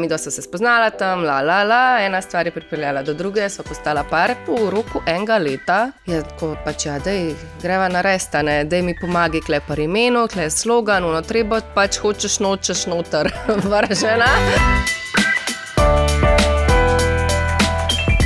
Mi dva so se spoznala tam, la, la, la, ena stvar je pripeljala do druge, so postala par po roku enega leta. Je tako pač, ja, da greva na restane, da mi pomagi, klepar imenu, klep slogan, no treba pač hočeš nočeš noter, vržena.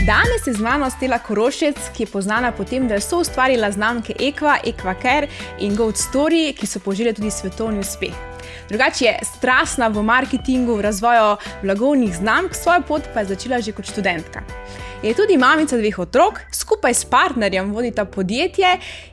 Danes je z mano Stela Korošec, ki je znana po tem, da je soustvarila znamke Equa, Equacare in Goat Story, ki so požile tudi svetovni uspeh. Drugače je strastna v marketingu, v razvoju blagovnih znamk, svojo pot pa je začela že kot študentka. Je tudi mamica dveh otrok, skupaj s partnerjem vodita podjetje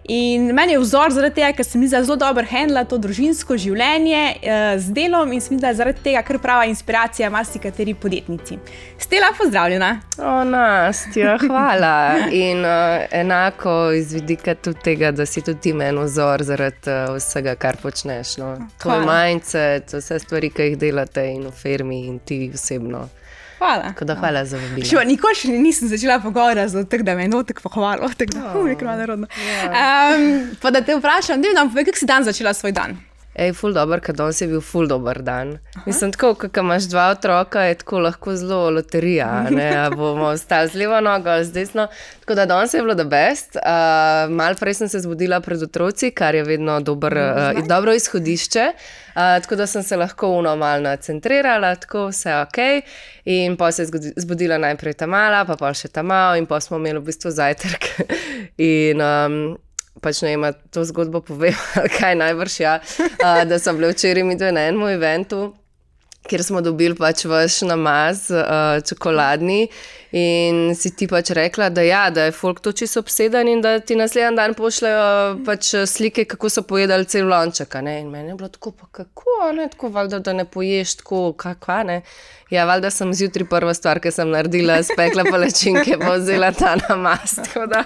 in meni je vzor zaradi tega, ker se mi zdi zelo dobro handla to družinsko življenje eh, z delom in se mi zdi zaradi tega kar prava inspiracija marsikateri podjetnici. Stela, pozdravljena. O, nastja, hvala. In uh, enako iz vidika tudi tega, da si tudi ti meni vzor zaradi uh, vsega, kar počneš. No. Tvoj mindset, vse stvari, ki jih delate in v firmi in ti osebno. Hvala. Da, hvala za vabilo. Še nikoli še nisem začela pogovora z tem, da me je notek pohvalil, tako da je bilo narodno. Pa da te vprašam, da nam povej, kako si dan začela svoj dan. Ej, ful dobr, ker danes je bil ful dobr dan. Aha. Mislim, tako, ko imaš dva otroka, je tako lahko zelo loterija. Ne bomo ostali z levo nogo, z desno. Tako da danes je bilo da best. Uh, Mal prej sem se zbudila pred otroci, kar je vedno dober, uh, dobro izhodišče. Uh, tako da sem se lahko unomalno centrirala, tako vse ok. In pa se je zbudila najprej ta mala, pa pa še ta mala, in pa smo imeli v bistvu zajtrk. in, um, pač ne ima to zgodbo povedati, kaj najbrž je. Ja, da sem bila včeraj mi na enem eventu, kjer smo dobili pač vaš namaz, uh, čokoladni. In si ti pač rekla, da, ja, da je folk to čisto obseden in da ti naslednji dan pošljajo pač slike, kako so pojedali cel lonček. In meni je bilo tako, pa kako, ne, tako valjda, da ne poješ tako, kakva ne. Ja, valjda sem zjutraj prva stvar, ki sem naredila, spekla palečinke, pa vzela ta namaz. Tako da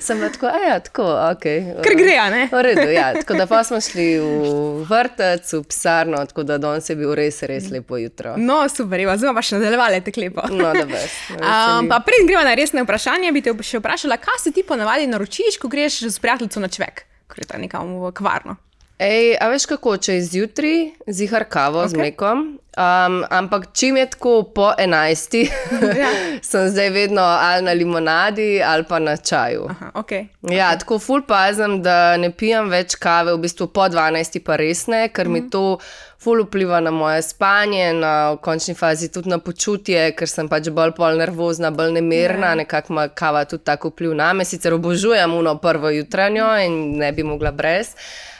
sem lahko, a ja, tako, ok. Ker gre, ne? V redu, ja. Tako da pa smo šli v vrtec, v pisarno, tako da danes je bil res, res lepo jutro. No, super, ima zelo pa še nadaljevali te klepo. No, da veš. Um, pa prej gremo na resne vprašanje, bi te še vprašala, kaj se ti ponavadi naročiš, ko greš z prijateljem na čvek, ko je ta nekam v kvarno. Ej, a veš kako, če je zjutraj, zihar kavo okay. z mlekom. Um, ampak čim je tako po enajsti, ja. sem zdaj vedno ali na limonadi ali pa na čaju. Aha, okay. Ja, okay. tako ful pazem, da ne pijem več kave, v bistvu po dvanajsti pa res ne, ker mm -hmm. mi to ful vpliva na moje spanje, na v končni fazi tudi na počutje, ker sem pač bolj pol nervozna, bolj nemirna, yeah. Ja. nekako ima kava tudi tako vpliv na me. Sicer obožujem uno prvo jutranjo in ne bi mogla brez.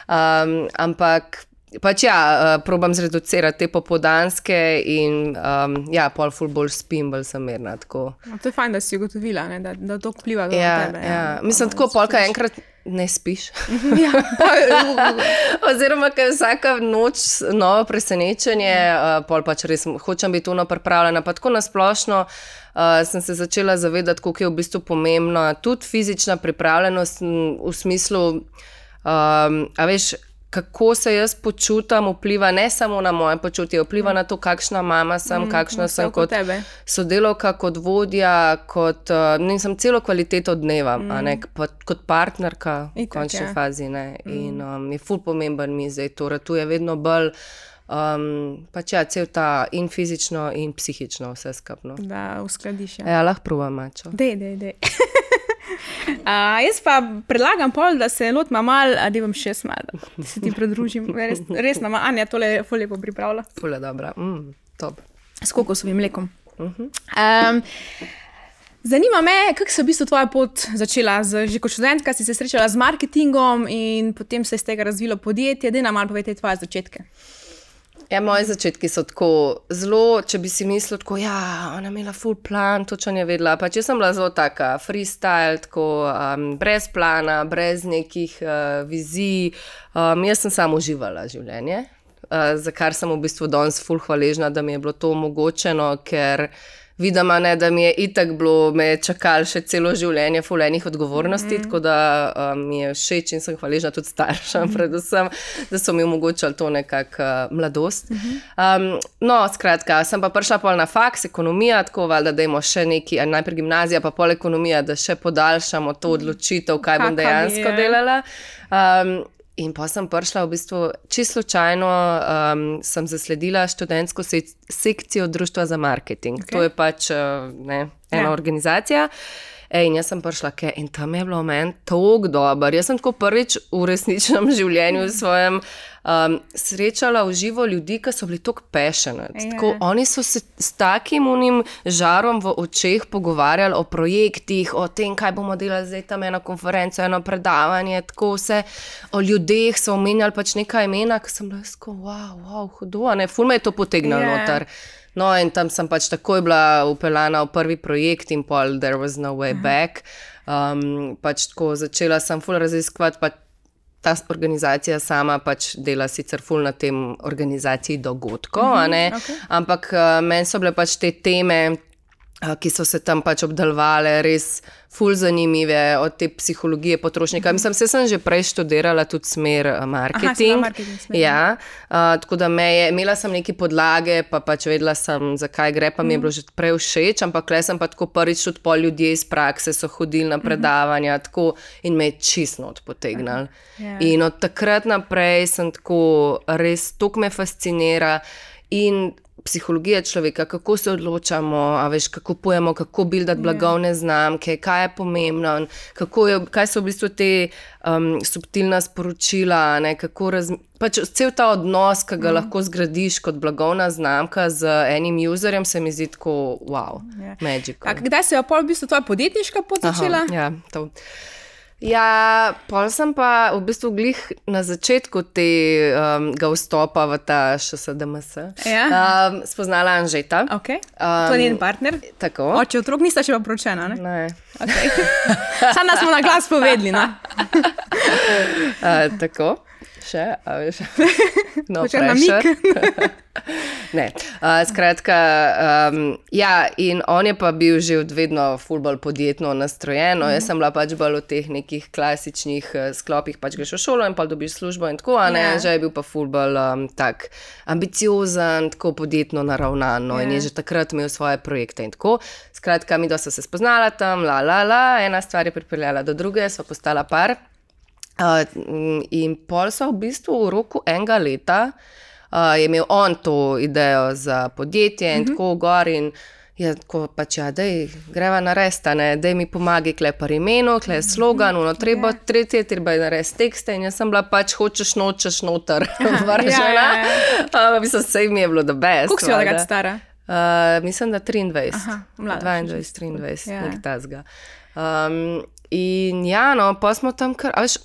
Um, ampak pač ja, uh, probam zreducirati te popodanske in um, ja, pol ful bolj spim, bolj sem mirna. No, to je fajn, da si ugotovila, ne, da, da to vpliva ja, na tebe. Ja. Ja. Mislim, tako polka enkrat. Ne spiš. ja, Oziroma, ker vsaka noč novo presenečenje, uh, pol pač res hočem biti tuno pripravljena. Pa tako nasplošno uh, sem se začela zavedati, koliko je v bistvu pomembna tudi fizična pripravljenost v smislu. Um, a veš, kako se jaz počutim, vpliva ne samo na moje počutje, vpliva mm. na to, kakšna mama sem, mm, kakšna sem kot sodelovka, kot vodja, kot uh, sem celo kvaliteto dneva, mm. ne, kot partnerka v končni ja. fazi. Mm. In um, je ful pomemben mi zdaj, torej tu je vedno bolj. Um, pač ja, cel ta in fizično, in psihično, vse skupno. Da, uskladiš. Ja, ja lahko provam mačo. Dej, dej, dej. Uh, jaz pa predlagam, pol, da se lotim malo, da bom še smala, da se ti pridružim. Res, res nama, Anja, tole je fulje pripravila. Fulje dobro, mm, top. S kokosovim mlekom. Uh -huh. um, zanima me, kako se je v bistvu tvoja pot začela. Z, že kot študentka si se srečala z marketingom in potem se je iz tega razvilo podjetje. Dej nam malo povedati tvoje začetke. Ja, moji začetki so tako zelo, če bi si mislil, da ja, je ona imela full plan, točno je vedela. Pa če sem bila zelo taka, freestyle, tako um, brez plana, brez nekih uh, vizij, um, jaz sem samo uživala življenje, uh, za kar sem v bistvu danes full hvaležna, da mi je bilo to omogočeno, ker vidim, ne, da mi je itak bilo, me je čakalo še celo življenje, fulejnih odgovornosti, mm -hmm. tako da um, mi je všeč in sem hvaležna tudi staršem, mm -hmm. predvsem, da so mi omogočali to nekakšno uh, mladosti. Mm -hmm. um, no, skratka, sem pa prišla pol na faks, ekonomija, tako valjda, da imamo še neki, najprej gimnazija, pa pol ekonomija, da še podaljšamo to odločitev, kaj bom dejansko delala. Um, in pa sem prišla v bistvu čisto slučajno, um, sem zasledila študentsko se sekcijo Društva za marketing. Okay. To je pač uh, ne, ena ja. organizacija. Ej, in jaz sem prišla ke, in tam je bilo meni tako dobro. Jaz sem tako prvič v resničnem življenju v svojem um, srečala v živo ljudi, ki so bili tako pešeni. Ja. Oni so se s takim unim žarom v očeh pogovarjali o projektih, o tem, kaj bomo delali zdaj tam eno konferenco, eno predavanje, tako vse o ljudeh so omenjali pač nekaj imena, ki sem bila tako, wow, wow, hudo, ne, ful me je to potegnilo ja. noter. No, in tam sem pač takoj bila upeljana v prvi projekt, in pol, there was no way back. Um, pač tako začela sem ful raziskovati. Pač ta organizacija sama pač dela sicer ful na tem organizaciji dogodkov, mm -hmm, okay. ampak uh, meni so bile pač te teme, ki so se tam pač obdelovali, res ful zanimive, od te psihologije potrošnika. Mislim, se sem že prej študirala tudi smer marketing. Aha, marketing smer. Ja, uh, tako da me je, imela sem neke podlage, pa pač vedela sem, zakaj gre, pa mi je bilo že prej všeč, ampak le sem pa tako prvič tudi po ljudje iz prakse so hodili na predavanja tako, in me je čisto odpotegnili. Yeah. Ja. In od takrat naprej sem tako, res to me fascinira. In psihologija človeka, kako se odločamo, veš, kako pojemo, kako buildati ja. blagovne znamke, kaj je pomembno, je, kaj so v bistvu te um, subtilna sporočila. Ne, pač cel ta odnos, ki ga mm. lahko zgradiš kot blagovna znamka z enim userjem, se mi zdi tako, wow, ja. magično. Kdaj se je pa v bistvu tvoja podjetniška pot začela? Aha, ja, to. Ja, pol sem pa v bistvu glih na začetku tega um, vstopa v ta ŠSDMS. Ja. Um, spoznala Anžeta. Okay. Um, to je njen partner. Tako. Oče, otrok nista še pa pročena. Ne. ne. Okay. Sam nas smo na glas povedali. uh, tako še, a veš, no, če na mik. ne, uh, skratka, um, ja, in on je pa bil že od vedno fulbol podjetno nastrojen. Mm. Jaz sem bila pač bolj v teh nekih klasičnih uh, sklopih, pač greš v šolo in pa dobiš službo in tako, a ne, yeah. Ja. že je bil pa fulbol um, tak ambiciozen, tako podjetno naravnan no, yeah. in je ja. že takrat imel svoje projekte in tako. Skratka, mi dva smo se spoznala tam, la, la, la, ena stvar je pripeljala do druge, sva postala par. In pol so v bistvu v roku enega leta uh, imel on to idejo za podjetje in mhm. tako gor. In je tako pač, ja, da greva na res, da mi pomagi, kle pa imeno, kle je slogan, no treba, yeah. tretje, treba je na res tekste. In jaz sem bila pač, hočeš nočeš noter, vržena. ja, ja, ja. Mislim, se jim je bilo, da best. Kako si bila takrat stara? Uh, mislim, da 23, Aha, 22, 23, ja. nekaj tasga. Um, in ja, no, pa smo tam kar. Veš,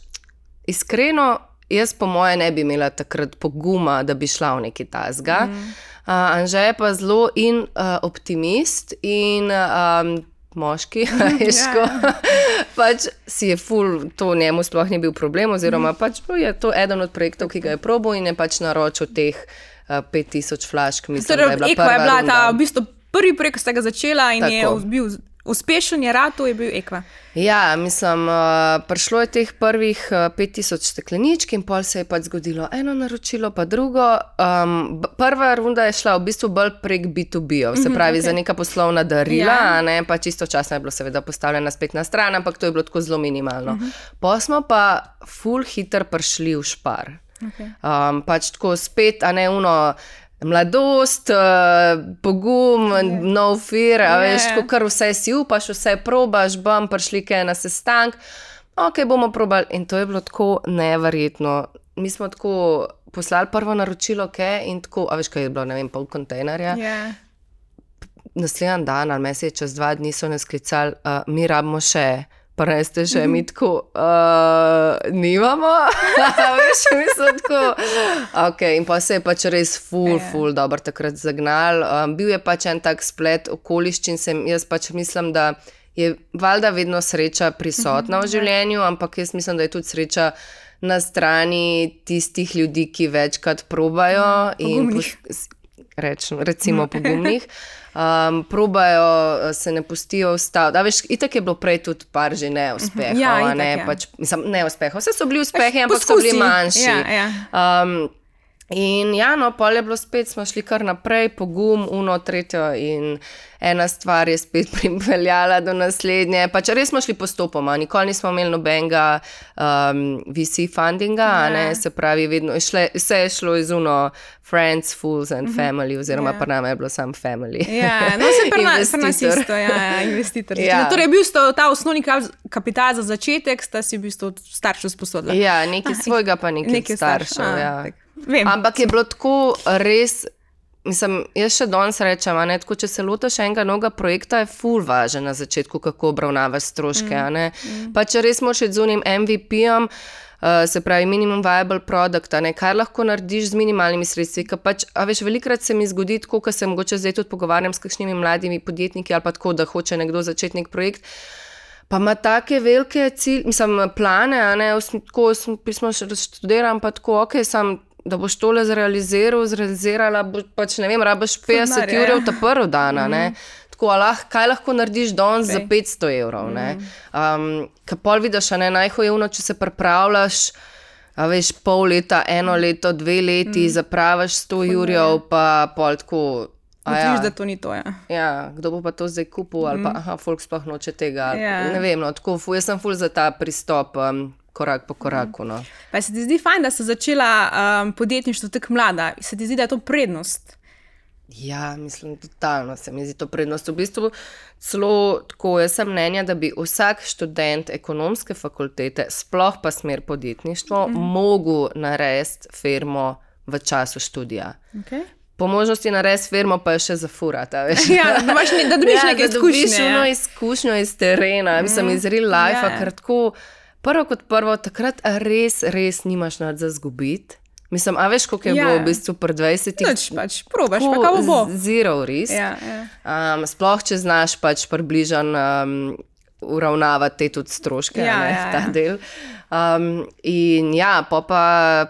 Iskreno, jaz po mojem ne bi imela takrat poguma, da bi šla v neki tasga. Mm. Uh, Anže je pa zelo in uh, optimist in um, moški, ajško. Ja, ja. pač si je ful, to njemu sploh ni bil problem, oziroma mm. pač je to eden od projektov, ki ga je probo in je pač naročil teh uh, 5000 flašk. Mislim, torej, da je bila, je bila ta v bistvu prvi projekt, ki ste ga začela in Tako. je bil. Uspešen je rad, to je bil ekva. Ja, mislim, uh, prišlo je teh prvih uh, 5000 stekleničk in pol se je pač zgodilo eno naročilo, pa drugo. Um, prva runda je šla v bistvu bolj prek B2B, se mhm, pravi mm -hmm, okay. za neka poslovna darila, ja. ne, pa čisto časno je bilo seveda postavljeno spet na stran, ampak to je bilo tako zelo minimalno. Mm -hmm. Pa smo pa full hitter prišli v špar. Okay. Um, pač tako spet, a ne uno mladost, uh, pogum, yeah. No fear, yeah. veš, ko kar vse si upaš, vse probaš, bom prišli kaj na sestank. Ok, bomo probali. In to je bilo tako neverjetno. Mi smo tako poslali prvo naročilo, okay, in tako, a veš, kaj je bilo, ne vem, pol kontejnerja. Yeah. Naslednji dan, ali mesec, čez dva dni so nas klicali, uh, mi rabimo še. Pa res ste že mi tako, uh, nimamo, veš, mi smo tako. Okay, in pa se je pač res ful, ja. ful, dobro takrat zagnal. Um, bil je pač en tak splet okoliščin, sem jaz pač mislim, da je valjda vedno sreča prisotna v mhm, ja. življenju, ampak jaz mislim, da je tudi sreča. Na strani tistih ljudi, ki večkrat probajo, in reč, recimo pogumnih, um, probajo, uh, se ne pustijo ustaviti. Itak je bilo prej tudi par že neuspehov. Ja, itak, ne, ja. pač, mislim, neuspehov. Vse so bili uspehi, ampak poskusi. so bili manjši. Ja, ja. Um, In ja, no, pol je bilo spet, smo šli kar naprej, pogum, uno, tretjo in ena stvar je spet pripeljala do naslednje. Pač res smo šli postopoma, nikoli nismo imeli nobenega um, VC fundinga, Ja. yeah. se pravi, vedno šle, vse je šlo iz uno friends, fools and family, oziroma Ja. pa nam je bilo sam family. Ja, no, se pri nas, pri nas isto, ja, ja, investitor. Ja. Ja. Torej, bil sta ta osnovni kap- kapital za začetek, sta si v bistvu staršev sposodila. Ja, nekaj svojega, pa nekaj, Nekaj staršev. staršev, ja. tako. Vem. Ampak je bilo tako res. Mislim, jaz še danes rečem, ne, tako, če se lotiš enega novega projekta, je full važen na začetku, kako obravnavaš stroške. a ne. Pa če res moraš iti z unim MVP-om, uh, se pravi minimum viable product, ne, kaj lahko narediš z minimalnimi sredstvi. ker Pač, a veš, velikrat se mi zgodi tako, ko se mogoče zdaj tudi pogovarjam s kakšnimi mladimi podjetniki ali pa tako, da hoče nekdo začeti nek projekt. Pa ima take velike cilje, mislim, plane, ne, tako pismo študiram, pa tako, ok, sam, da boš tole zrealiziral, zrealizirala, bo, pač ne vem, rabiš 50 denarja, ur ja. ta prvi dan, a ne. Tako, lah, kaj lahko narediš danes za Okej. 500 evrov, ne. Um, Kaj pol vidiš, a ne, najhojevno, če se pripravljaš, a veš, pol leta, eno leto, dve leti, zapravaš 100 jurjev, pa pol tako. Ugotoviš, ja. da to ni to. Ja. Ja, kdo bo pa to zdaj kupil, ali pa aha, folk sploh noče tega. ali- Ja. Ne vem, no, tako, jaz sem ful za ta pristop, um, korak po koraku. No. Pa se ti zdi fajn, da si začela um, podjetništvo tako mlada? Se ti zdi, da je to prednost? Ja, mislim, totalno se mi zdi to prednost. V bistvu celo tako, jaz sem mnenja, da bi vsak študent ekonomske fakultete, sploh pa smer podjetništvo, mm. mogel narediti firmo v času študija. Okay. Po možnosti narediti firmo, pa jo še zafurati. a veš. Ja, da, imaš, ne, da dobiš ja, neke da dobiš izkušnje. eno Ja. izkušnjo iz terena, mm. mislim, iz real life, Ja. yeah. ker tako, prvo kot prvo, takrat res, res nimaš nad za zgubiti. Mislim, a veš, koliko je Ja. bilo v bistvu pred 20 Noč, pač, probaš, pa kako bo. Zero risk. Ja, ja. Um, sploh, če znaš pač približan um, uravnavati te tudi stroške, Ja, ja, ne, ja, ta ja. del. Um, in ja, pol pa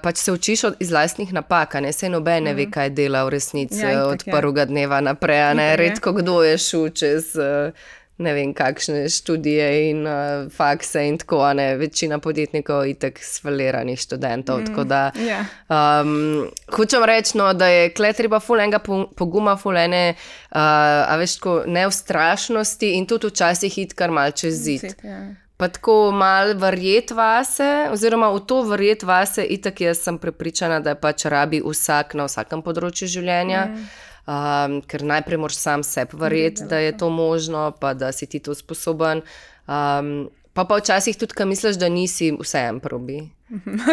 pač se učiš od, iz lastnih napak, ne se noben ne ve, kaj dela v resnici Mhm. Ja, ja, itak, od ja. prvega dneva naprej. Ne, Itak, ja. redko kdo je šel čez. Uh, Ne vem, kakšne študije in uh, fakse, in tako, ne, večina podjetnikov je itek svaliranih študentov. Mm, tako da, ja. Um, hočem reči, no, da je kle treba fulenga poguma, fulene, uh, a veš, tako neustrašnosti in tudi včasih iti kar mal čez zid. Ja. Pa tako mal verjeti vase, oziroma v to verjeti vase, itak jaz sem prepričana, da pač rabi vsak na vsakem področju življenja. Mm. Um, ker najprej moraš sam sebi verjeti, da je to možno, pa da si ti to sposoben. Um, pa pa včasih tudi, ko misliš, da nisi, vseeno probi.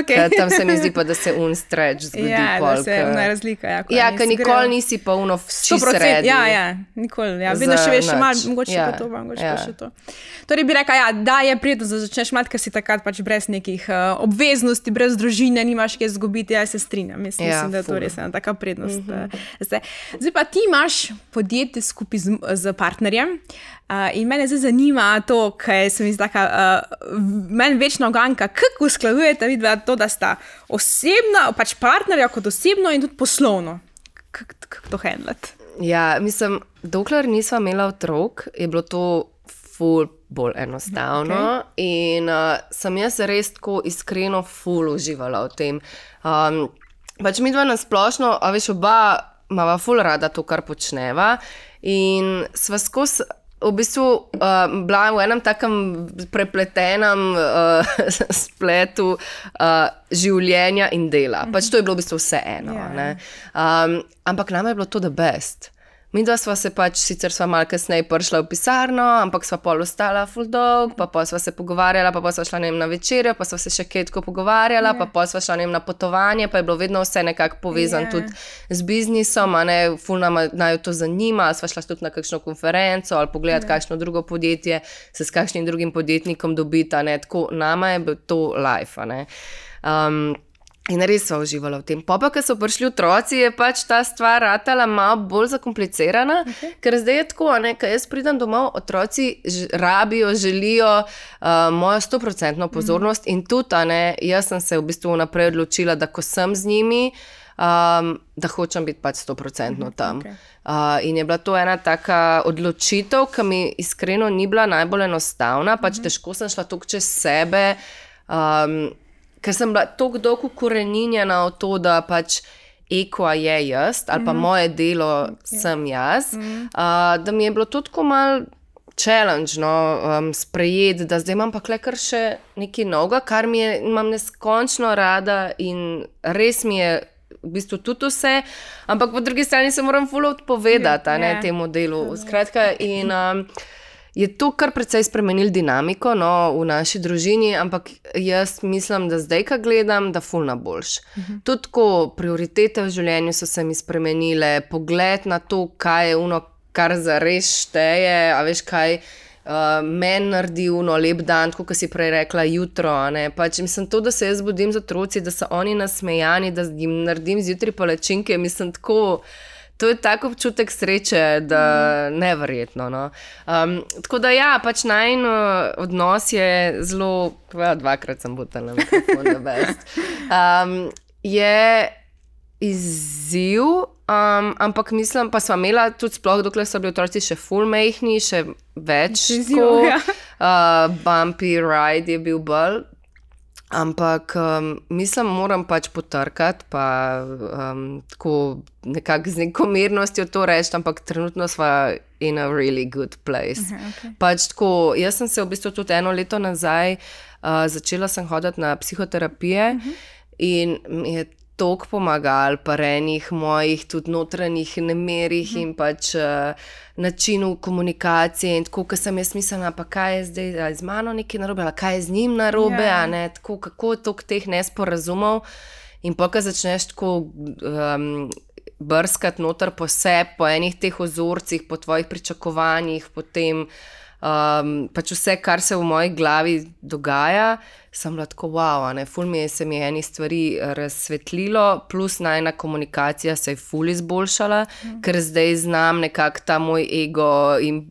Okay. Ja, tam se mi zdi pa, da se un stretch zgodi. Ja, da pol, se ke- ena razlika. Ja, Ja, ker nikoli nisi pa uno vsi 100%, sredi. ja, ja, nikoli. Ja. Vedno še veš, malo, mogoče ja. Ja, pa to, mogoče ja. ja. pa še to. Torej bi rekla, ja, da je prijetno, da začneš mlad, ker si takrat pač brez nekih uh, obveznosti, brez družine, nimaš kaj izgubiti. Jaz se strinjam. Jaz Ja, mislim, da je to res ena taka prednost. Mm -hmm. zdaj. zdaj pa ti imaš podjetje skupaj z, z partnerjem. Uh, in mene zdaj zanima to, kar se mi zdi tako, uh, meni večno oganka, kako usklajujete vidva to, da sta osebna, pač partnerja kot osebno in tudi poslovno. Kako kak to handlati? Ja, mislim, dokler nisva imela otrok, je bilo to ful bolj enostavno. Okay. In uh, sem jaz res tako iskreno ful uživala v tem. Um, pač mi dva nasplošno, a veš, oba imava ful rada to, kar počneva. In sva skozi. V bistvu uh, bila v enem takem prepletenem uh, spletu uh, življenja in dela. Pač to je bilo v bistvu vse eno. Ja. Yeah. Um, ampak nam je bilo to the best. Mi dva sva se pač, sicer sva malo kasneje prišla v pisarno, ampak sva pol ostala full dog, pa pa sva se pogovarjala, pa pa sva šla ne vem, na večerjo, pa sva se še kaj tako pogovarjala, pa pa sva šla ne vem, na potovanje, pa je bilo vedno vse nekako povezano Ja. tudi z biznisom, a ne, ful nam naj to zanima, ali sva šla tudi na kakšno konferenco ali pogledati kakšno drugo podjetje, se s kakšnim drugim podjetnikom dobiti, a ne, tako nama je bil to life, a ne. Um, In res so uživali v tem. Pa, ko so prišli otroci, je pač ta stvar ratala malo bolj zakomplicirana, okay. ker zdaj je tako, ko jaz pridem domov, otroci rabijo, želijo uh, mojo stoprocentno pozornost mm -hmm. in tudi, ne, jaz sem se v bistvu vnaprej odločila, da ko sem z njimi, um, da hočem biti pač stoprocentno tam. okej. Uh, in je bila to ena taka odločitev, ki mi iskreno ni bila najbolj enostavna, pač mm -hmm. težko sem šla tukaj čez sebe. Um, ker sem bila tako dolgo koreninjena v to, da pač Eko je jaz, ali pa mm -hmm. moje delo yeah. sem jaz, mm -hmm. uh, da mi je bilo to tako malo challenge, no, um, sprejeti, da zdaj imam pa kar še nekaj novega, kar mi je, imam neskončno rada in res mi je. V bistvu tudi vse, ampak po drugi strani se moram fully odpovedati yeah, yeah. temu delu. Skratka, in um, je to kar precej spremenilo dinamiko no, v naši družini, ampak jaz mislim, da zdaj, ko gledam, da fulna boljš. Uh -huh. Tudi ko prioritete v življenju so se mi spremenile, pogled na to, kaj je uno, kar za res šteje, a veš kaj. Uh, Meni naredi uno lep dan, kot si prej rekla, jutro. Pač, mislim, to, da se jaz budim z otroci, da so oni nasmejani, da jim naredim zjutraj palečinke. Mislim, tako. To je tako občutek sreče, da mm. nevrjetno. No? Um, tako da, ja, pač najn odnos je zelo, ja, dvakrat sem tam, da je best. Um, je izziv, um, ampak mislim, pa smo imeli tudi, sploh, dokler so bili otroci še full mehni, še več. Izziv, ja. uh, bumpy ride je bil bolj. Ampak um, mislim, moram pač potrkati, pa um, tako nekako z neko mirnostjo to reči, ampak trenutno smo in a really good place. Uh -huh, okay. pač tako, jaz sem se v bistvu tudi eno leto nazaj uh, začela hoditi na psihoterapije uh -huh. in mi je toliko pomagal, pa enih mojih tudi notranjih nemerih mm. in pač uh, načinu komunikacije. In tako, ker sem jaz mislila, pa kaj je zdaj z mano nekaj narobe, ali kaj je z njim narobe, yeah. Ja. ne, tako, kako je to teh nesporazumov. In pa, ko začneš tako. Um, Brskati noter po sebi, po enih teh ozorcih, po tvojih pričakovanjih, po tem, um, pač vse, kar se v moji glavi dogaja, sem lahko wow, ne, ful mi je se mi eni stvari eh, razsvetlilo, plus najna komunikacija se je ful izboljšala, mm. ker zdaj znam nekako ta moj ego in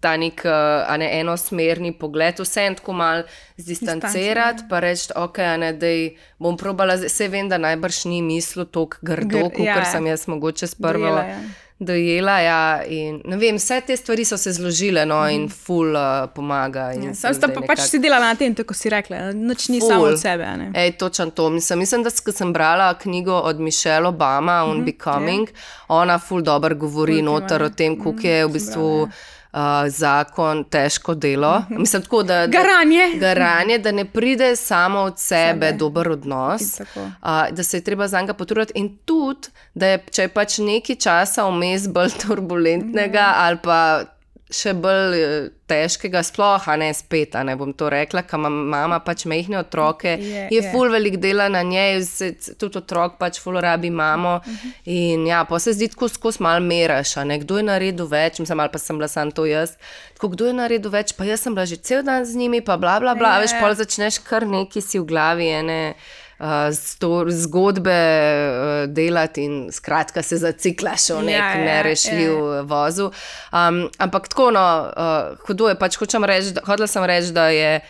ta nek eh, ne, enosmerni pogled, vse en tako mal zdistancirati, pa reči, ok, ne, da bom probala, vse vem, da najbrž ni mislil tako grdo, kot ja, sem jaz mogoče sprva. Dojela, ja dojela. Ja, in, vem, vse te stvari so se zložile no, in mhm. ful uh, pomaga. Ja, sam sta pa nekak... pač si delala na tem, tako si rekla, noč ni samo od sebe. Ej, točen to. Mislim, mislim da sem brala knjigo od Michelle Obama, On mm -hmm, Becoming, yeah. ona ful dobro govori noter o tem, kako mm, je v bistvu. Brala, ja uh, zakon, težko delo. Mhm. Mislim, tako, da, garanje. Da, garanje, da ne pride samo od sebe, sebe. dober odnos, uh, da se je treba za njega potruditi. In tudi, da je, če je pač nekaj časa vmes bolj turbulentnega mm. ali pa še bolj eh, težkega, sploh, a ne spet, ne bom to rekla, ker ima mama pač mehne otroke, je, je ful velik dela na njej, se, tudi otrok pač ful rabi mamo. Uh -huh. In ja, pa se zdi, ko skozi mal meraš, a ne kdo je naredil več, mislim, ali pa sem bila sam to jaz. Tako kdo je naredil več, pa jaz sem bila že cel dan z njimi, pa bla bla bla, je. veš, pa začneš kar neki si v glavi, ene uh, zgodbe uh, delati in skratka se zaciklaš v nek ja, ja, nerešljiv ja. vozu. Um, ampak tako, no, uh, hudo je pač, reč, da, hodila sem reči, da je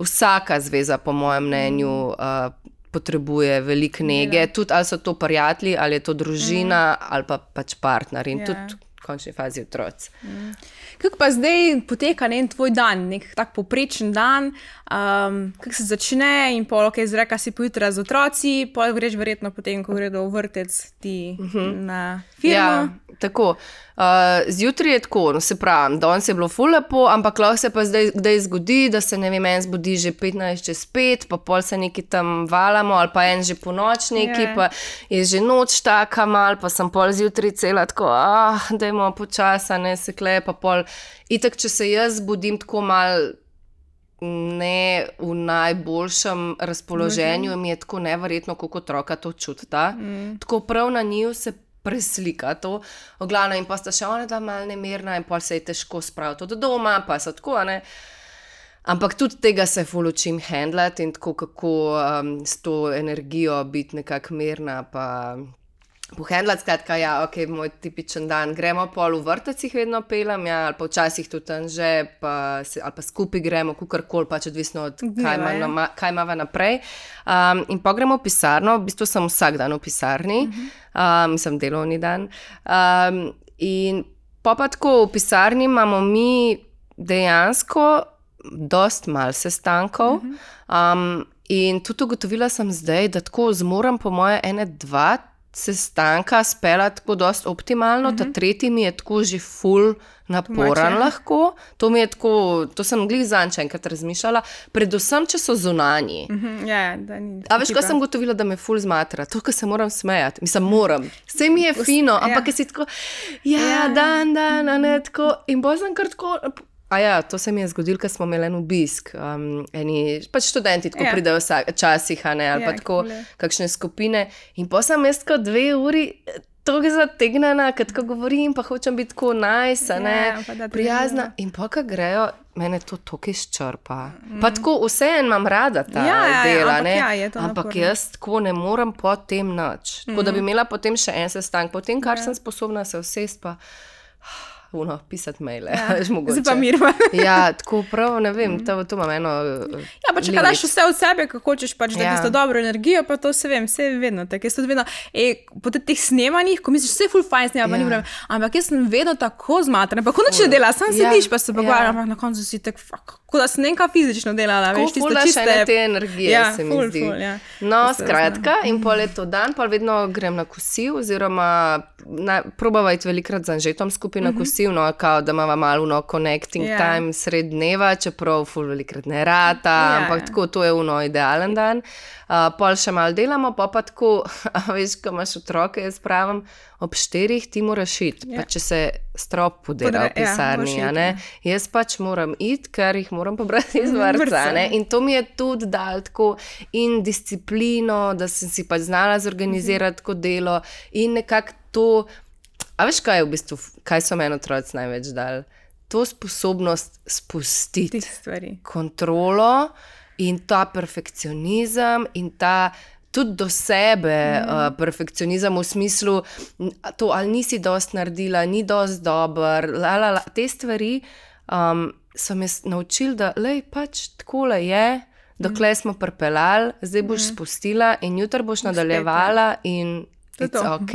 vsaka zveza, po mojem mnenju, uh, potrebuje veliko nege, ja. tudi ali so to prijatelji, ali je to družina, mm. ali pa pač partner in ja. tudi končni fazi otroci. Mm. Kako pa zdaj poteka en tvoj dan, nek tak poprečen dan, um, kako se začne in pol, ki izreka si pojutra z otroci, pol greš verjetno potem, ko gredo v vrtec ti mhm. -huh. na firmo. Ja, tako. Uh, zjutraj je tako, no, se pravi, danes je bilo fulepo, ampak lahko se pa zdaj kdaj zgodi, da se ne vem, en zbudi že 15 čez 5, pa pol se neki tam valamo, ali pa en že po noč neki, yeah. pa je že noč taka mal, pa sem pol zjutraj cela tako, ah, da imamo počasa, ne se klepa pol. Itak, če se jaz zbudim tako mal. Ne v najboljšem razpoloženju, mi je tako nevrjetno, kako otroka to čuta. Mm. Tako prav na njih se preslika to, oglavno in pa sta še ona, da je malo nemirna in pa se je težko spraviti do doma, pa so tako, ne. Ampak tudi tega se fulučim handlati in tako, kako um, s to energijo biti nekako mirna, pa Pohendla, skratka, ja, ok, moj tipičen dan. Gremo pol v vrtecih, vedno pelem, ja, ali pa včasih tudi tam že, pa se, ali pa skupaj gremo, kukar koli, pač odvisno od kaj imamo ima naprej. Um, in pa gremo v pisarno, v bistvu sem vsak dan v pisarni, uh -huh. um, sem delovni dan. Um, in pa pa tako v pisarni imamo mi dejansko dost mal sestankov. Uh -huh. um, in tudi ugotovila sem zdaj, da tako zmorem, po moje, ene, dva sestanka spela tako dosti optimalno, uh -huh. ta Mhm. tretji mi je tako že full naporen lahko. To mi je tako, to sem glih zanč enkrat razmišljala, predvsem, če so zunanji. Uh -huh. Da ni. A veš, ko sem gotovila, da me ful zmatra, to, ker se moram smejati. Mislim, moram. Vse mi je fino, ampak ja. si tako, ja, Ja. ja. dan, dan, ne tako. In bolj sem kar tako. A ja, to se mi je zgodilo, ker smo imeli en obisk. Um, eni pač študenti tako Ja. ja. pridejo včasih, ne, ali Ja, ja, pa tako je. kakšne skupine. In pa sem jaz kot dve uri. To je zategnjena, ker tako govorim, pa hočem biti tako nice, a ne, Ja, prijazna. ljudje. In pa, ko grejo, mene to tako izčrpa. Mm. Pa tako vseeno imam rada ta Ja, ja, ja, dela, ampak ne. ja, ampak naporno. jaz tako ne morem potem nič. Tako da bi imela potem še en sestanek, potem kar ja. sem sposobna se usesti, pa uno, pisati maile. Ja. Zdaj pa mirno. ja, tako prav, ne vem, to, to imam eno. Ja, pa če kaj daš vse od sebe, kako hočeš, pač, da Ja. imaš dobro energijo, pa to se vem, vse vedno tako. Jaz tudi vedno, e, po te- teh snemanjih, ko misliš, vse full fajn snema, Ja. ja. ampak jaz sem vedno tako zmatran, pa ko noč ne dela, sam Ja, sediš, pa se pogovarjam, ja. ampak na koncu si tak, fuck, kot da sem nekaj fizično delala, veš, tisto daš ene čiste. te energije, Ja, se mi ful, zdi. ful, ja. No, skratka, in pol je to dan, pa vedno grem na kosil, oziroma na, probavajte velikrat za anžetom skupaj na kosil, no, kao, da imamo malo no connecting Ja. yeah. time sred dneva, čeprav ful velikrat ne rata, Ja, ampak ja. tako, to je uno idealen dan. Uh, pol še malo delamo, pa pa tako, veš, ko imaš otroke, jaz pravim, ob štirih ti moraš iti, Ja. pa če se strop podela Podre- v ja, pisarni, ja, iti, ja. jaz pač moram iti, ker jih moram pobrati iz vrca. In to mi je tudi dal tako in disciplino, da sem si pač znala zorganizirati tako delo in nekako to. A veš, kaj je v bistvu, kaj so meni otroci največ dali? To sposobnost spustiti Tih stvari. In ta perfekcionizem in ta. Tudi do sebe, mm. uh, perfekcionizem v smislu, to ali nisi dosti naredila, ni dosti dober, la, la, la. te stvari um, so me s- naučili, da lej, pač tako je, dokler smo pripeljali, zdaj boš mm. spustila in jutri boš nadaljevala in To je to, ok.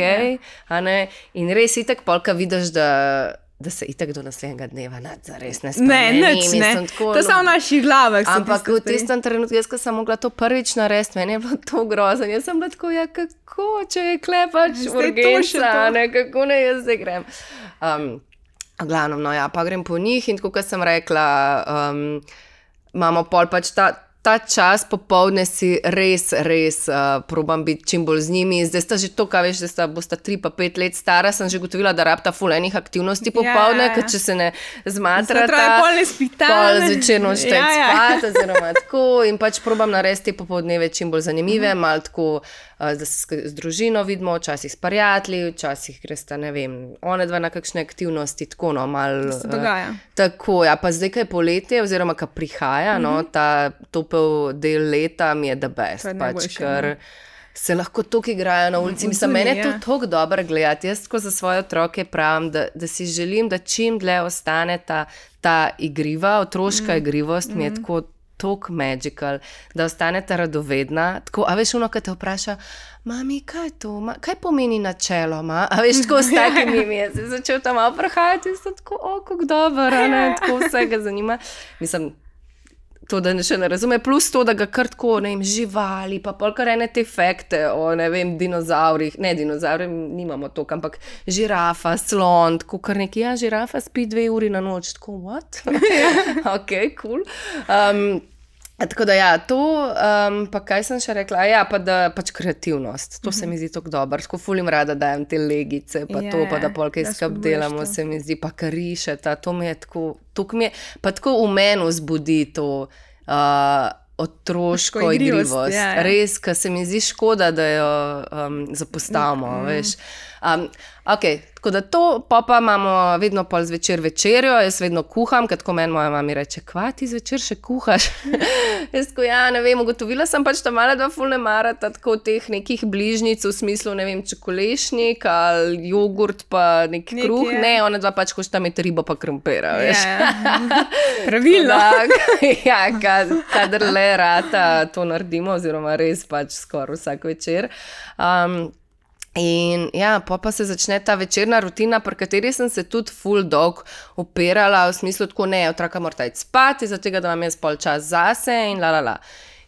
a ne. In res itek polka vidiš, da, da se itek do naslednjega dneva nad zares ne Ne, nič ne. Mislim, tako, To je samo v naših glavah. so Ampak v tistem trenutku, jaz sem mogla to prvič narediti, meni je bilo to grozno. Jaz sem bila tako, ja, kako, če je klepač urgenca, to. ne, kako ne jaz zdaj grem. Um, Glavno, no ja, pa grem po njih in tako, kot sem rekla, um, imamo pol pač ta. Ta čas popovdne si res, res uh, probam biti čim bolj z njimi. Zdaj sta že to, kaj veš, da sta bosta tri pa pet let stara, sem že gotovila, da rabta fulejnih aktivnosti popovdne, ja, ja. ker če se ne Zjutraj zmatrata, pol ne spita, pol ne. zvečer nočete Ja, ja. spati, oziroma tako. In pač probam narediti te popoldneve čim bolj zanimive, Mhm. malo tako, da se z družino vidimo, včasih s prijatelji, včasih gresta, ne vem, one dva na kakšne aktivnosti, tako no, malo. Se dogaja. Tako, ja, pa zdaj, ko je poletje, oziroma ko prihaja, mm -hmm. no, ta topel del leta mi je da best. Mhm. Je Pač, najboljše, ker no. se lahko tukaj igrajo na ulici. Mislim, meni je to ja. tako dobro gledati. Jaz tako za svoje otroke pravim, da, da si želim, da čim dlje ostane ta, ta igriva, otroška mm. igrivost, mi je tako. Tako magical, da ostanete radovedna. Tako, a veš, ono, ki te vpraša, mami, kaj je to, ma, kaj pomeni načeloma? A veš, tako s takimi mi je začel tam malo prehajati, in sem tako, o, kako dobro, ne, tako vsega zanima. Mislim, to, da še ne razume, plus to, da ga kar tako, ne vem, živali, pa polkar ene te efekte o, ne vem, dinozaurih, ne dinozauri, nimamo to, ampak žirafa, slon, tako kar neki, ja, žirafa spi dve uri na noč, tako, what? ok, kul. Cool. Um, Tako da, ja, to, um, pa kaj sem še rekla, ja, pa da pač kreativnost. To se mi zdi tako dobro, tako fulim rada dajem te legice, pa Ja, to, pa da polkaj spodbujaš delamo, to. se mi zdi, pa karišeta, to mi je tako, to mi je, pa tako v meni vzbudi to. Uh, Otroško Otroško igrivost, igrivost, ja, ja. res, ker se mi zdi škoda, da jo um, zapostavimo. Mm. Um, okay, tako da to, pa, pa imamo vedno pol zvečer večerjo, jaz vedno kuham, ker tako meni moja mama reče, kva ti zvečer še kuhaš. jaz ko ja, ne vem, ugotovila sem pač, da mala dva fulne marata tako teh nekih bližnjic v smislu, ne vem, čokolešnik ali jogurt pa nek Nekaj, kruh. ja. Ne, ona dva pač hočeta imeti ribo pa krompira, veš. Ja, ja. Pravilno. Tak, ja, kad, kadar le rata, to naredimo, oziroma res pač skoraj vsak večer. Um, In ja, pa, pa se začne ta večerna rutina, pri kateri sem se tudi full dog opirala, v smislu, tako ne, otroka mora iti spati, zato da imam jaz pol čas zase in la la la.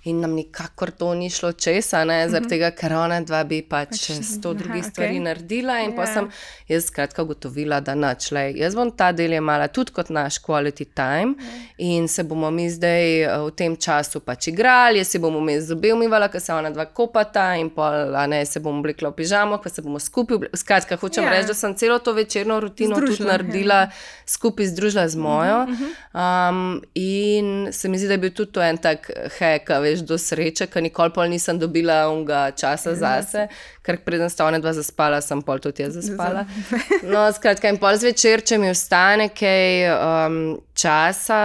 In nam nikakor to ni šlo česa, ne, zaradi -huh. tega, ker ona dva bi pač, pač sto drugih aha, stvari okay. naredila. In yeah. pa ja. sem jaz skratka ugotovila, da nič, le jaz bom ta del imela tudi kot naš quality time yeah. in se bomo mi zdaj uh, v tem času pač igrali, jaz si bomo mi zobe umivala, ker se ona dva kopata in pol, a ne se bomo oblekla v pižamo, pa se bomo skupaj. Skratka, hočem yeah. reči, da sem celo to večerno rutino Združila, tudi naredila, yeah. skupaj združila z mojo. Uh -huh. um, in se mi zdi, da je bil tudi to en tak hek, veš, do sreče, ker nikoli pol nisem dobila unga časa zase, ker preden sta ona dva zaspala, sem pol tudi jaz zaspala. No, skratka, in pol zvečer, če mi ostane kaj um, časa.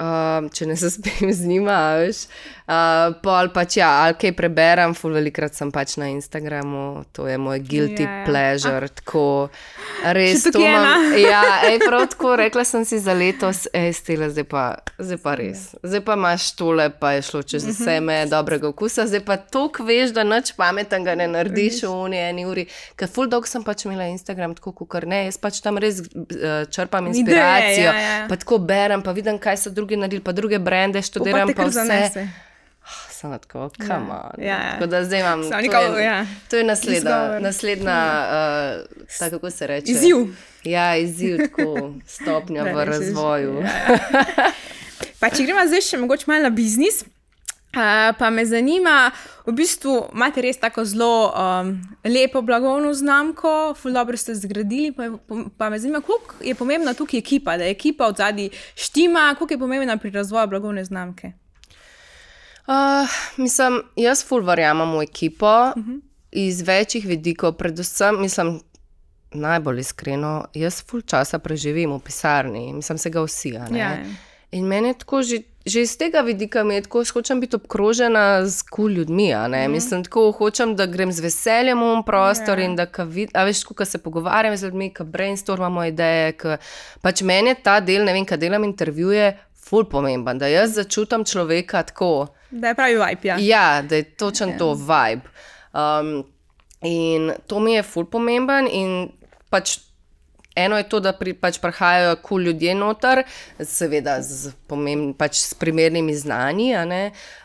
Um, če ne zaspim z njima, veš. Uh, pol pač ja, ali kaj preberem, ful velikrat sem pač na Instagramu, to je moj guilty ja, ja. pleasure, ah. tako res to imam. Ja, ej, prav tako, rekla sem si za letos, ej, stila, zdaj pa, zdaj pa res. Zdaj pa imaš tole, pa je šlo čez vse mhm. me dobrega okusa, zdaj pa tok veš, da nič pametnega ne narediš v uni eni uri. Ker ful dolg sem pač imela Instagram, tako kot ne, jaz pač tam res uh, črpam inspiracijo, Ideje, ja, ja. pa tako berem, pa vidim, kaj so drugi naredili, pa druge brende študiram. Pa, pa vse. Zanese. Sem tako, kam ja. on. Ja, ja. Tako da zdaj imam. To je, ja. to je naslednja, naslednja uh, tako, kako se reče. Izziv. Ja, izziv, tako stopnja v razvoju. Ja, ja. pa če gremo zdaj še mogoče malo na biznis. Uh, pa me zanima, v bistvu imate res tako zelo um, lepo blagovno znamko, zelo dobro ste zgradili. Pa, pa me zanima, koliko je pomembna tukaj ekipa, da je ekipa od zadaj štima, koliko je pomembna pri razvoju blagovne znamke. Uh, mislim, jaz ful verjamem v ekipo uh mhm. -huh. iz večjih vidikov, predvsem, mislim, najbolj iskreno, jaz ful časa preživim v pisarni, mislim, se ga vsi. Ja, ja. In meni je tako že že iz tega vidika mi je tako, hočem biti obkrožena z kul cool ljudmi. Mm. Mislim, tako hočem, da grem z veseljem v prostor yeah. Ja. in da vid, veš, ko se pogovarjam z ljudmi, ki brainstormamo ideje. Ka, pač meni je ta del, ne vem, kaj delam intervjuje, ful pomemben, da jaz začutim človeka tako. Da je pravi vibe. Ja, ja da je točen yeah. Ja. to vibe. Um, in to mi je ful pomemben in pač. Eno je to, da pri, pač prihajajo kul cool ljudje noter, seveda z, pomembn, pač s primernimi znanji.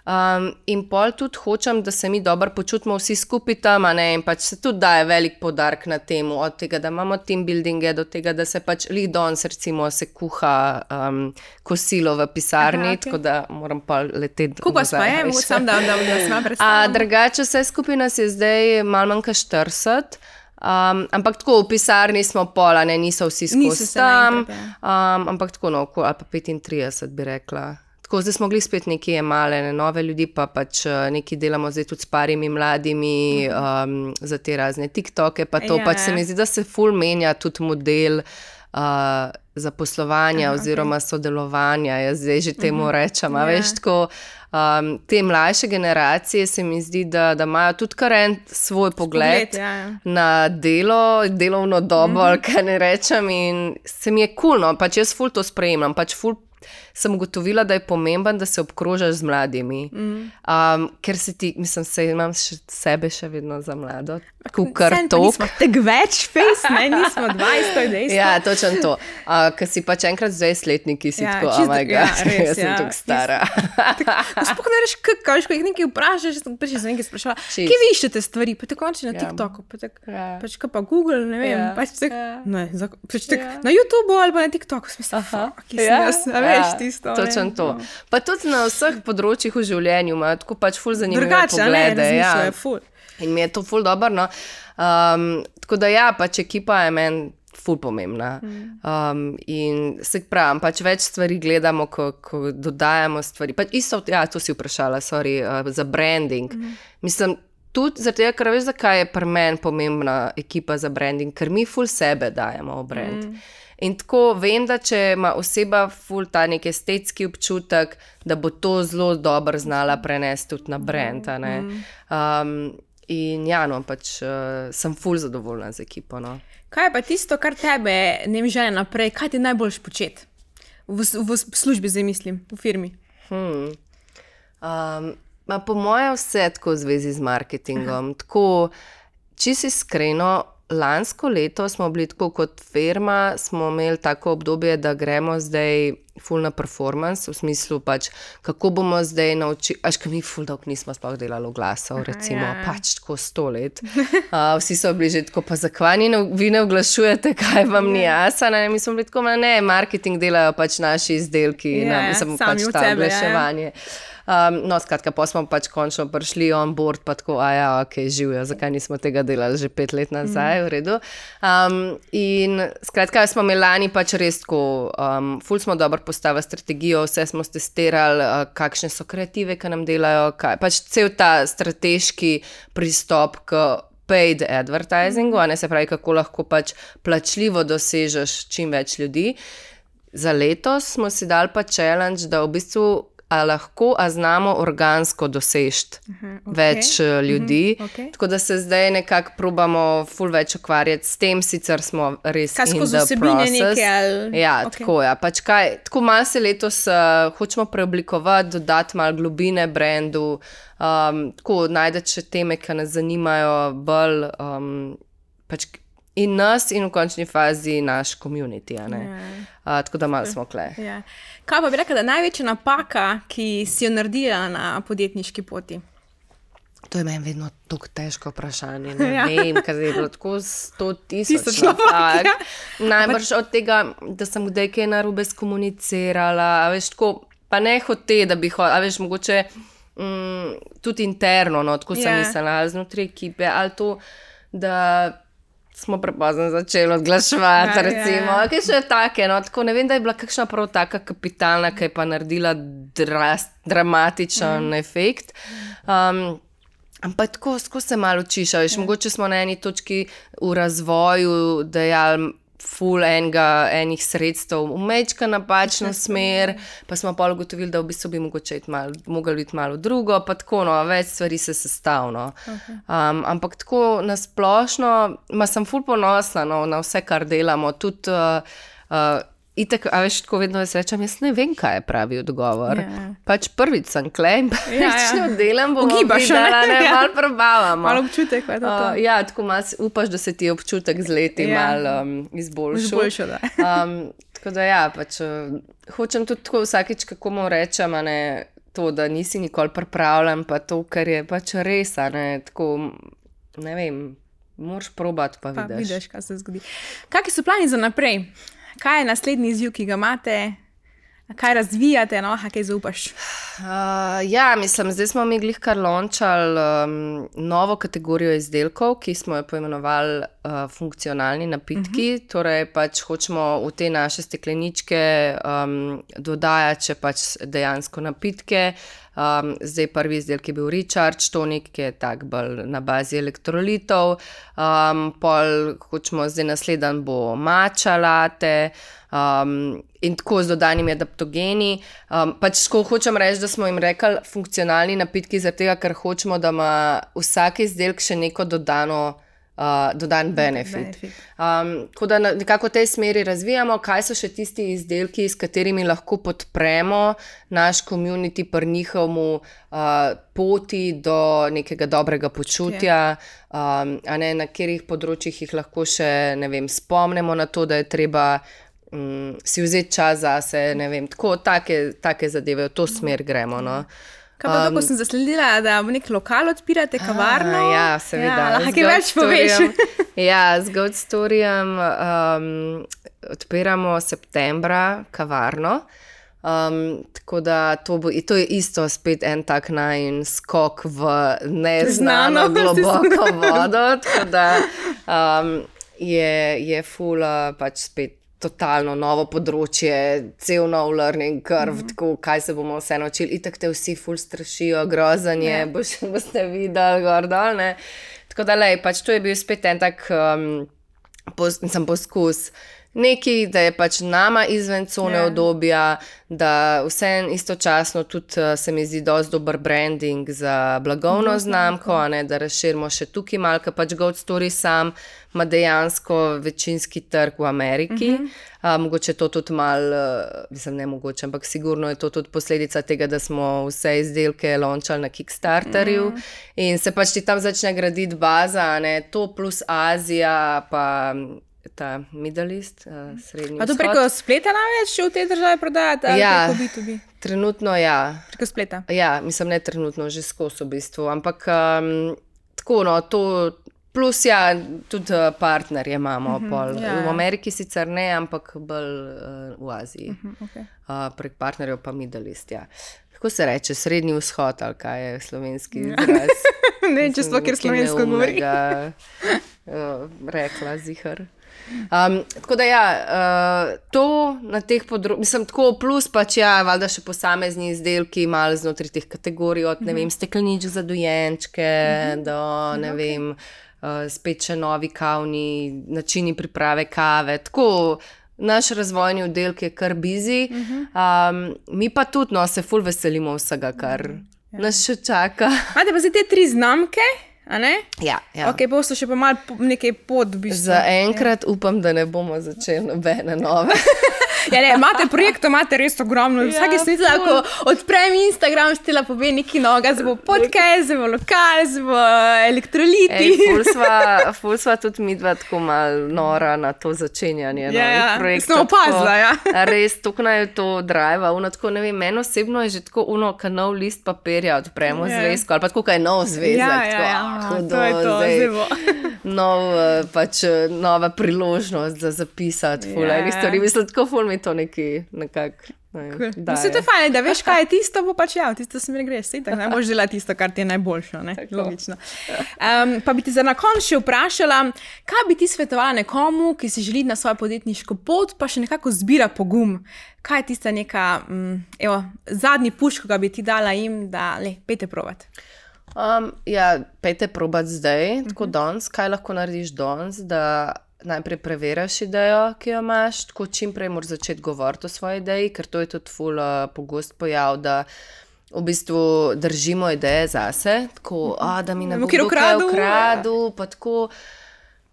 Um, in pol tudi hočem, da se mi dobro počutimo vsi skupaj tam. In pač se tudi daje velik podarek na tem, od tega, da imamo team buildinge, do tega, da se pač lidons, recimo, se kuha um, kosilo v pisarni, Aha, okay. tako da moram pa leteti. Kako pa je, mogoče sem da, da, da sem predstavljal. Drugače, vse skupaj nas je zdaj malo manj kot 40. Um, ampak tako v pisarni smo pola, ne, niso vsi skozi tam. Um, ampak tako, no, ali pa 35 bi rekla. Tako, zdaj smo mogli spet nekaj male, ne, nove ljudi, pa pač uh, nekaj delamo zdaj tudi s parimi mladimi um, za te razne TikToke. Pa to ja, pač se mi zdi, da se ful menja tudi model. Uh, Zaposlovanja Aha, oziroma okay. sodelovanja, jaz zdaj že temu uh mhm. -huh. rečem. Yeah. Veš, tako, um, te mlajše generacije se mi zdi, da, da imajo tudi kar en svoj pogled, pogled ja, ja. na delo, delovno dobo, mm -hmm. kaj ne rečem. In se mi je kul, cool, no, pač jaz ful to sprejemam, pač ful sem ugotovila, da je pomembno, da se obkrožaš z mladimi. Mm. Um, ker se ti, mislim, se imam še sebe še vedno za mlado. Kukar to. Tako več, face, ne, nismo 20, dejstvo. Ja, točno to. Uh, ker si pač enkrat 20-letnik, si ja, tako, oh moj bog, ja, res, jaz sem ja. tako stara. Sploh ne veš, kako, ko jih nekaj vprašaš, sem prišel z nekaj sprašala. Kje vi iščete stvari? Pa tako konči na ja. TikToku, pa tako, ja. pač pa Google, ne vem, ja. pač tak, ja. ne, pač tak, ja. na YouTubeu ali pa na TikToku, smisel, ki sem jaz, veš, ti tisto. Točno to. No. Pa tudi na vseh področjih v življenju imajo tako pač ful zanimivo. Drugače, ne, ja. je ful. In mi je to ful dobro. No. Um, tako da ja, pač ekipa je meni. Ful pomembna. Um, in se pravi, pač več stvari gledamo, ko, ko dodajamo stvari. Pač isto, ja, to si vprašala, sorry, uh, za branding. Mm. Mislim, tudi zato, ker veš, zakaj je pri meni pomembna ekipa za branding, ker mi ful sebe dajemo v brand. Mm. In tako vem, da če ima oseba ful ta nek estetski občutek, da bo to zelo dobro znala prenesti tudi na brend. Mm. Um, in ja, no, pač uh, sem ful zadovoljna z ekipo. No. Kaj pa tisto, kar tebe ne mi želi naprej, kaj ti najboljš početi v, v, v službi, zdaj mislim, v firmi? Hmm. Um, po mojem, vse tako v zvezi z marketingom. Tako, če si iskreno, lansko leto smo bili tako kot firma, smo imeli tako obdobje, da gremo zdaj full na performance, v smislu pač, kako bomo zdaj naučili. Až kam mi full dolg nismo sploh delali glasov, recimo, ja. pač tako sto let. Uh, vsi so bili že tako, pa zakaj ne- vi ne oglašujete, kaj vam ni jasno. Ne, mi smo bili tako, "Ma ne, marketing delajo pač naši izdelki, Ja, ja, ja, mislim, pač ta sebe, ja, ja. oglaševanje. Um, no, skratka, pa smo pač končno prišli on board, pa tako, a ja, ok, živijo, zakaj nismo tega delali že pet let nazaj, v redu. Um, in skratka, smo imeli lani pač res tako, um, ful smo dobro postavili strategijo, vse smo testirali, uh, kakšne so kreative, ki nam delajo, kaj, pač cel ta strateški pristop k. Paid advertisingu, ne se pravi, kako lahko pač plačljivo dosežeš čim več ljudi. Za letos smo si dali pa challenge, da v bistvu a lahko, a znamo organsko doseči okej. več eh, ljudi. Mhm, okej. Tako da se zdaj nekako probamo ful več ukvarjati s tem, sicer smo res vsebine neke ali- Ja, okay. tako je. Ja. Pač kaj, tako malo se letos uh, hočemo preoblikovati, dodati malo globine brendu, um, tako najti še teme, ki nas zanimajo bolj. Um, pač, In nas, in v končni fazi naš komunity. a ne. Ja. Uh, tako da malo smo kle. Ja. Kaj pa bi rekla, da je največja napaka, ki si jo naredila na podjetniški poti? To je meni vedno tako težko vprašanje. Ne Ja. vem, kaj je bilo tako sto tisoč. Tisoč napak, ja. Najbrž od tega, da sem kdaj kaj narobe skomunicirala, veš, tako, pa ne hote, da bi hodila, veš, mogoče mm, tudi interno, no, tako sem Ja. mislila, znotraj ekipe, ali to, da smo prepozno začeli oglaševati, Ja, ja, recimo, ja. ja. kaj še take. No, tako ne vem, da je bila kakšna prav taka kapitalna, ki je pa naredila dras, dramatičen mm. efekt. Um, Ampak tako, skozi se malo učiš. Veš, mogoče smo na eni točki v razvoju dejali ful enega, enih sredstev v mečka napačno smer, pa smo pa ugotovili, da v bistvu bi mogoče iti malo, mogli iti malo drugo, pa tako, no, več stvari se sestavno. Um, ampak tako nasplošno, ma sem ful ponosna no, na vse, kar delamo. Tudi, uh, uh, Itek, a veš, tako vedno jaz rečem, jaz ne vem, kaj je pravi odgovor. Ja. Pač prvič sem klej, pa Ja, ja, ja. ja. oddelam, bom Ugibaš, a ne? videla, ne, Ja. malo probavamo. Malo občutek, kaj je to. Uh, ja, tako si- upaš, da se ti občutek z leti Ja. ja. malo um, izboljša. Izboljšal, da. um, tako da ja, pač, uh, hočem tudi tako vsakeč, kako mu rečem, ne, to, da nisi nikoli pripravljen, pa to, kar je pač res, ne, tako, ne vem, moraš probati, pa, Pa vidiš. vidiš, kaj se zgodi. Kakšni so plani za naprej? Kaj je naslednji izziv, ki ga imate? Kaj razvijate, no, kaj zaupaš? Uh, ja, mislim, zdaj smo mi glih kar lončali um, novo kategorijo izdelkov, ki smo jo poimenovali uh, funkcionalni napitki. Uh -huh. Torej, pač hočemo v te naše stekleničke um, dodajati še pač dejansko napitke. Um, zdaj prvi izdelek je bil Recharge tonik, ki je tak bolj na bazi elektrolitov, um, pol hočemo zdaj naslednji bo mača late. Um, in tako z dodanimi adaptogeni. Um, pač tako hočem reči, da smo jim rekli funkcionalni napitki, tega, ker hočemo, da ima vsak izdelek še neko dodano. Uh, dodan benefit. benefit. Um, tako da nekako v tej smeri razvijamo, kaj so še tisti izdelki, s katerimi lahko podpremo naš komunity pri njihovemu uh, poti do nekega dobrega počutja, um, a ne na katerih področjih jih lahko še vem, spomnimo na to, da je treba um, si vzeti čas zase. ne vem, Tako take, take zadeve, v to smer gremo. No. Kaj pa to, ko sem zasledila, da v nek lokal odpirate kavarno? A, ja, seveda. Ja, lahko več poveš. Ja, z Goat Storyjem um, odpiramo septembra kavarno. Um, tako da to, bo, to je isto spet en tak najn skok v neznano, Znano. globoko vodo. Tako da um, je, je fula pač spet. Totalno novo področje, cel nov learning curve, mm -hmm. tako kaj se bomo vse naučili. Itak te vsi ful strašijo, grozanje, Ja. yeah. boš, boste videli, gor dol. Ne? Tako da, lej, pač to je bil spet en tak um, pos, poskus. Neki, da je pač nama izven cone Ja. yeah. odobja, da vse istočasno tudi uh, se mi zdi dosti dober branding za blagovno znamko, a ne, da razširimo še tukaj malo, ker pač Gold Story sam ima dejansko večinski trg v Ameriki. Uh -huh. uh, mogoče to tudi malo, uh, mislim, ne mogoče, ampak sigurno je to tudi posledica tega, da smo vse izdelke launčali na Kickstarterju mm. in se pač ti tam začne graditi baza, a ne, to plus Azija, pa ta Middle East, uh, srednji Pa to vzhod. preko spleta največ v tej državi prodajate? Ja. Preko B2B? Trenutno ja. Preko spleta. Ja, mislim, ne trenutno, že skozi v bistvu. Ampak um, tako, no, to. Plus, ja, tudi uh, partnerje imamo. Mm -hmm, ja, v ja. Ameriki sicer ne, ampak bolj uh, v Aziji. Mm Hm, okay. uh, prek partnerjev pa Middle East. Ja. Kako se reče, srednji vzhod ali kaj je slovenski izraz? ne vem, če sploh kjer slovensko govori. uh, rekla zihar. Um, tako da, ja, uh, to na teh področjih, mislim, tako plus pač, ja, valjda še posamezni izdelki, malo znotraj teh kategorij, od ne vem, stekleničk za dojenčke, do ne vem, uh, spet še novi kavni načini priprave kave. Tako, Naš razvojni oddelek je kar bizi, um, mi pa tudi no, se ful veselimo vsega, kar nas še čaka. Imate pa zdaj te tri znamke? Ja, ja. Ok, pa so še pa malo po- nekaj pod, v bistvu. Za enkrat upam, da ne bomo začeli nobene nove. Ja, ne, imate projektov, imate res ogromno. Ja, Vsake smisel, ko odprem Instagram, stila pove neki noga, zdaj bo podcast, zdaj bo lokal, zdaj bo elektroliti. Ful, sva, tudi mi dva tako malo nora na to začenjanje. Ja, novih ja, projektov, sem opazila, ja. Res, tako naj to drive. Uno, tako, ne vem, meni osebno je že tako uno, kad nov list papirja odpremo Ja. yeah. zvezko, ali pa tako, kaj je nov zvezek. Ja, tako, ja, ja, "Ah, hudo, to je to, zdaj zdaj bo." Nov, eh, pač, eh, nova priložnost za zapisati, ful, Ja, yeah. ja. stvari. Mislim, tako ful mi to neki nekako. Ne, Cool. Vse to je fajn, da veš, kaj je tisto, bo pač ja, tisto smer greš. Sej tako, ne boš delati tisto, kar ti je najboljše, ne? logično. Um, pa bi ti za na konec še vprašala, kaj bi ti svetovala nekomu, ki si želi na svojo podjetniško pot, pa še nekako zbira pogum. Kaj je tista neka, um, evo, zadnji puš, ki ga bi ti dala jim, da le, pete provat. Um, ja, pejte probat zdaj, tako danes, kaj lahko narediš danes, da najprej preveriš idejo, ki jo imaš, tako čim prej moraš začeti govoriti o svoji ideji, ker to je tudi ful uh, pogost pojav, da v bistvu držimo ideje zase, tako, a, da mi ne bo kdo kaj ukradel, pa tako,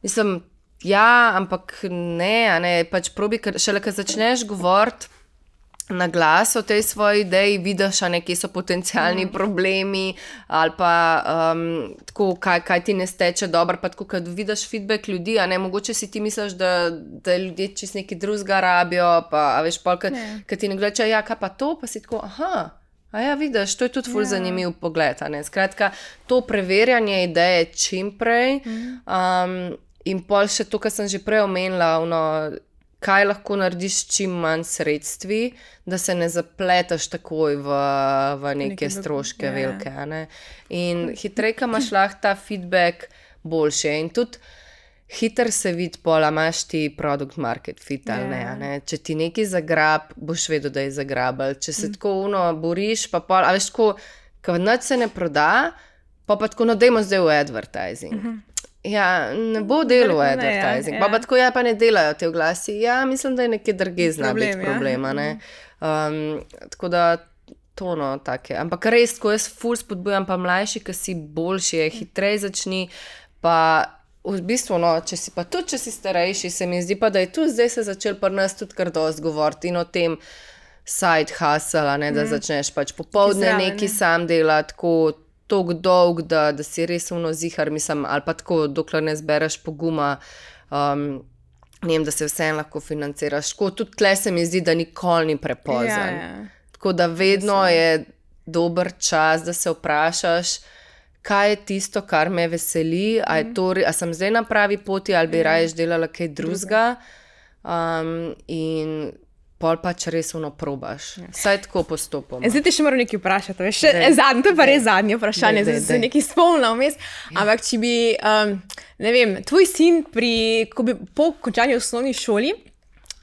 mislim, ja, ampak ne, ne, pač probi, ker šele, ko začneš govoriti, na glas o tej svoji ideji, vidiš, ne, kje so potencijalni mm. problemi, ali pa um, tako, kaj, kaj ti ne steče dobro. Pa tako, kad vidiš feedback ljudi, a ne mogoče si ti misliš, da, da ljudje čez neki drugega rabijo. Pa, veš, polk, ki ti nekdo reče, ja, kaj pa to, pa si tako, aha. A ja, vidiš, to je tudi ful zanimiv pogled. a ne. Skratka, to preverjanje ideje čim prej. Um, in pol še to, kar sem že prej omenila, ono, kaj lahko narediš s čim manj sredstvi, da se ne zapleteš takoj v, v neke Neke dok- stroške ja, ja. velike. ne. In hitreje, ko imaš lahko ta feedback, boljše. In tudi hiter se vidi, pola imaš ti produkt market fit ali ne, ne. Če ti nekaj zagrab, boš vedel, da je zagrabel. Če se tako uno boriš, pa pol, a veš, ko noč se ne proda, pa pa tako, no, dajmo zdaj v advertising. Ja, ne bo Verjetno ne, ja, advertising. ja. Pa, tako, ja, pa ne delajo te oglasi. Ja, mislim, da je nekje drugje zna Problem, biti ja. problem. a ne. Um, tako da to no, take. Ampak res, ko jaz ful spodbujam, pa mlajši, ki si boljši, je hitreje začni. Pa v bistvu, no, če si pa tudi, če si starejši, se mi zdi pa, da je tu zdaj se začel pri nas tudi kar dosti govoriti in o tem. Side hustle, ne, da mm. začneš pač popoldne Zraven, neki ne. sam delati, tako tako dolg, da, da si res umno zihar, mislim, ali pa tako, dokler ne zbereš poguma, um, vem, da se vseeno lahko financiraš. Tako tudi tle se mi zdi, da nikoli ni prepozno. Ja, ja. Tako da vedno je dober čas, da se vprašaš, kaj je tisto, kar me veseli, a, je to, a sem zdaj na pravi poti, ali bi raje delala kaj drugega. Um, in pol pač res uno probaš. Saj tako postopoma. Zdaj ti še moram nekaj vprašati. veš, Še, Daj. zadnje, to je pa res zadnje vprašanje, Daj, daj, zdaj se nekaj spomnil vmes. Ampak če bi, um, ne vem, tvoj sin pri, ko bi po končani osnovni šoli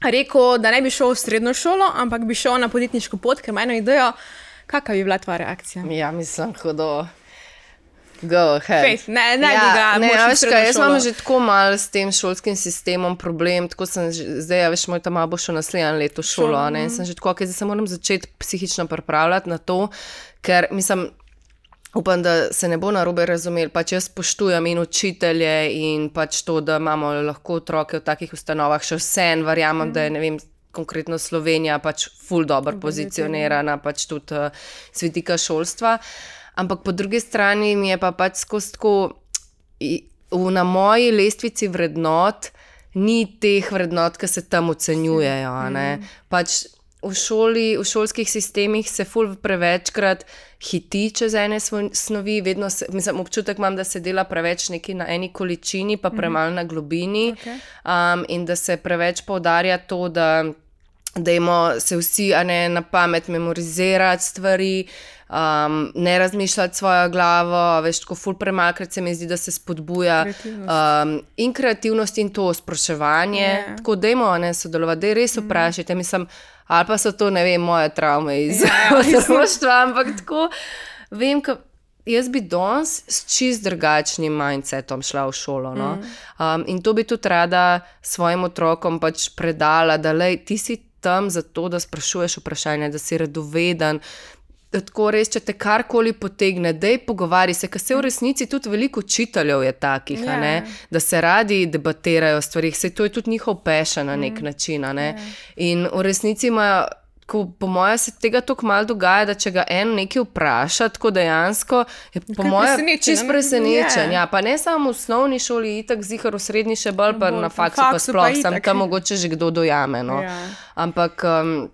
rekel, da ne bi šel v srednjo šolo, ampak bi šel na podjetniško pot, ker ima eno idejo, kakšna bi bila tvoja reakcija? Ja, mislim, hudo. Go ahead. Fejs, ne- ne bi ga ne, veš kaj, jaz imam šolo. že tako malo s tem šolskim sistemom problem, tako sem že, zdaj, a veš, moj tam bo šel naslednje leto šolo, a ne, in sem že tako, okay, zdaj se moram začeti psihično pripravljati na to, ker mislim, upam, da se ne bo narobe razumeli, pač jaz spoštujem in učitelje in pač to, da imamo lahko otroke v takih ustanovah, še vsem verjamem, da je, ne vem, konkretno Slovenija pač ful dobro pozicionirana, pač tudi uh, z vidika šolstva. Ampak po drugi strani mi je pa pač skozi tako, na moji lestvici vrednot ni teh vrednot, ki se tam ocenjujejo. Mm. Pač v, šoli, v šolskih sistemih se ful prevečkrat hiti čez ene snovi, vedno se, mislim, občutek imam, da se dela preveč neki na eni količini, pa premalo na globini, okay. um, in da se preveč poudarja to, da. Da imamo se vsi ne, na pamet memorizirati stvari, um, ne razmišljati svojo glavo, več kot ful premalkrat se mi zdi, da se spodbuja kreativnost. Um, in kreativnost in to spraševanje. Yeah. Ja. Tako da imamo ne sodelovati, da je res vprašajte. Mislim, ali pa so to, ne vem, moje travme iz otroštva, ja, ja, ampak tako vem, ka, jaz bi danes s čist drugačnim mindsetom šla v šolo. No? Mm. Um, in to bi tudi rada svojim otrokom pač predala, da lej, ti si tam zato, da sprašuješ vprašanje, da si radoveden, tako res, če te karkoli potegne, da je pogovarjaj se, ker se v resnici tudi veliko učiteljev je takih, yeah. ne, ja. da se radi debatirajo o stvarih, se to je tudi njihov pešen na nek mm. način. Ne. Yeah. Ja. In v resnici imajo. Ko, po mojem, se tega tako malo dogaja, da če ga en nekaj vpraša, tako dejansko je po mojem čist presenečen. Ja, pa ne samo v osnovni šoli, itak zihar v srednji še bolj, pa na faksu, pa sploh sem tam mogoče že kdo dojame. No. Ja. Ampak. Um,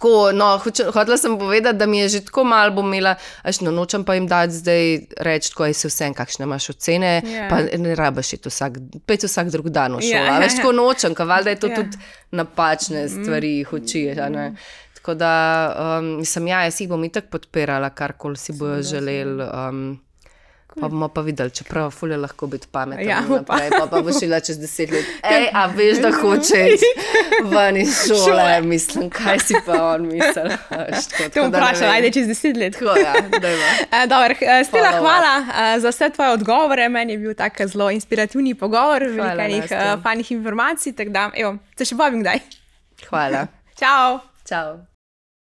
tako, no, hotela sem povedati, da mi je že tako malo bom imela, až no, nočem pa jim dati zdaj reči, ko je se vsem, kakšne imaš ocene, yeah. pa ne rabiš iti vsak, pet vsak drug dan v šolo. Yeah. Ja. Veš, tako nočem, kaval, da je to yeah. Ja. tudi napačne stvari, jih uči. Mm. Tako da, um, sem ja, jaz jih bom itak podpirala, karkoli si bojo želeli. Um, Pa bomo pa videli, čeprav fulje lahko biti pametni. Ja, pa. pa, pa bo šila čez deset let. Ej, a veš, da hočeš ven iz šole, mislim, kaj si pa on misli. Te bom vprašala, ajde čez deset let. Tako, ja, uh, dober, uh, Stila, hvala, hvala uh, za vse tvoje odgovore. Meni je bil tak zelo inspirativni pogovor, veliko enih uh, fajnih informacij. Da, evo, se še bavim kdaj. Hvala. Čau. Čau.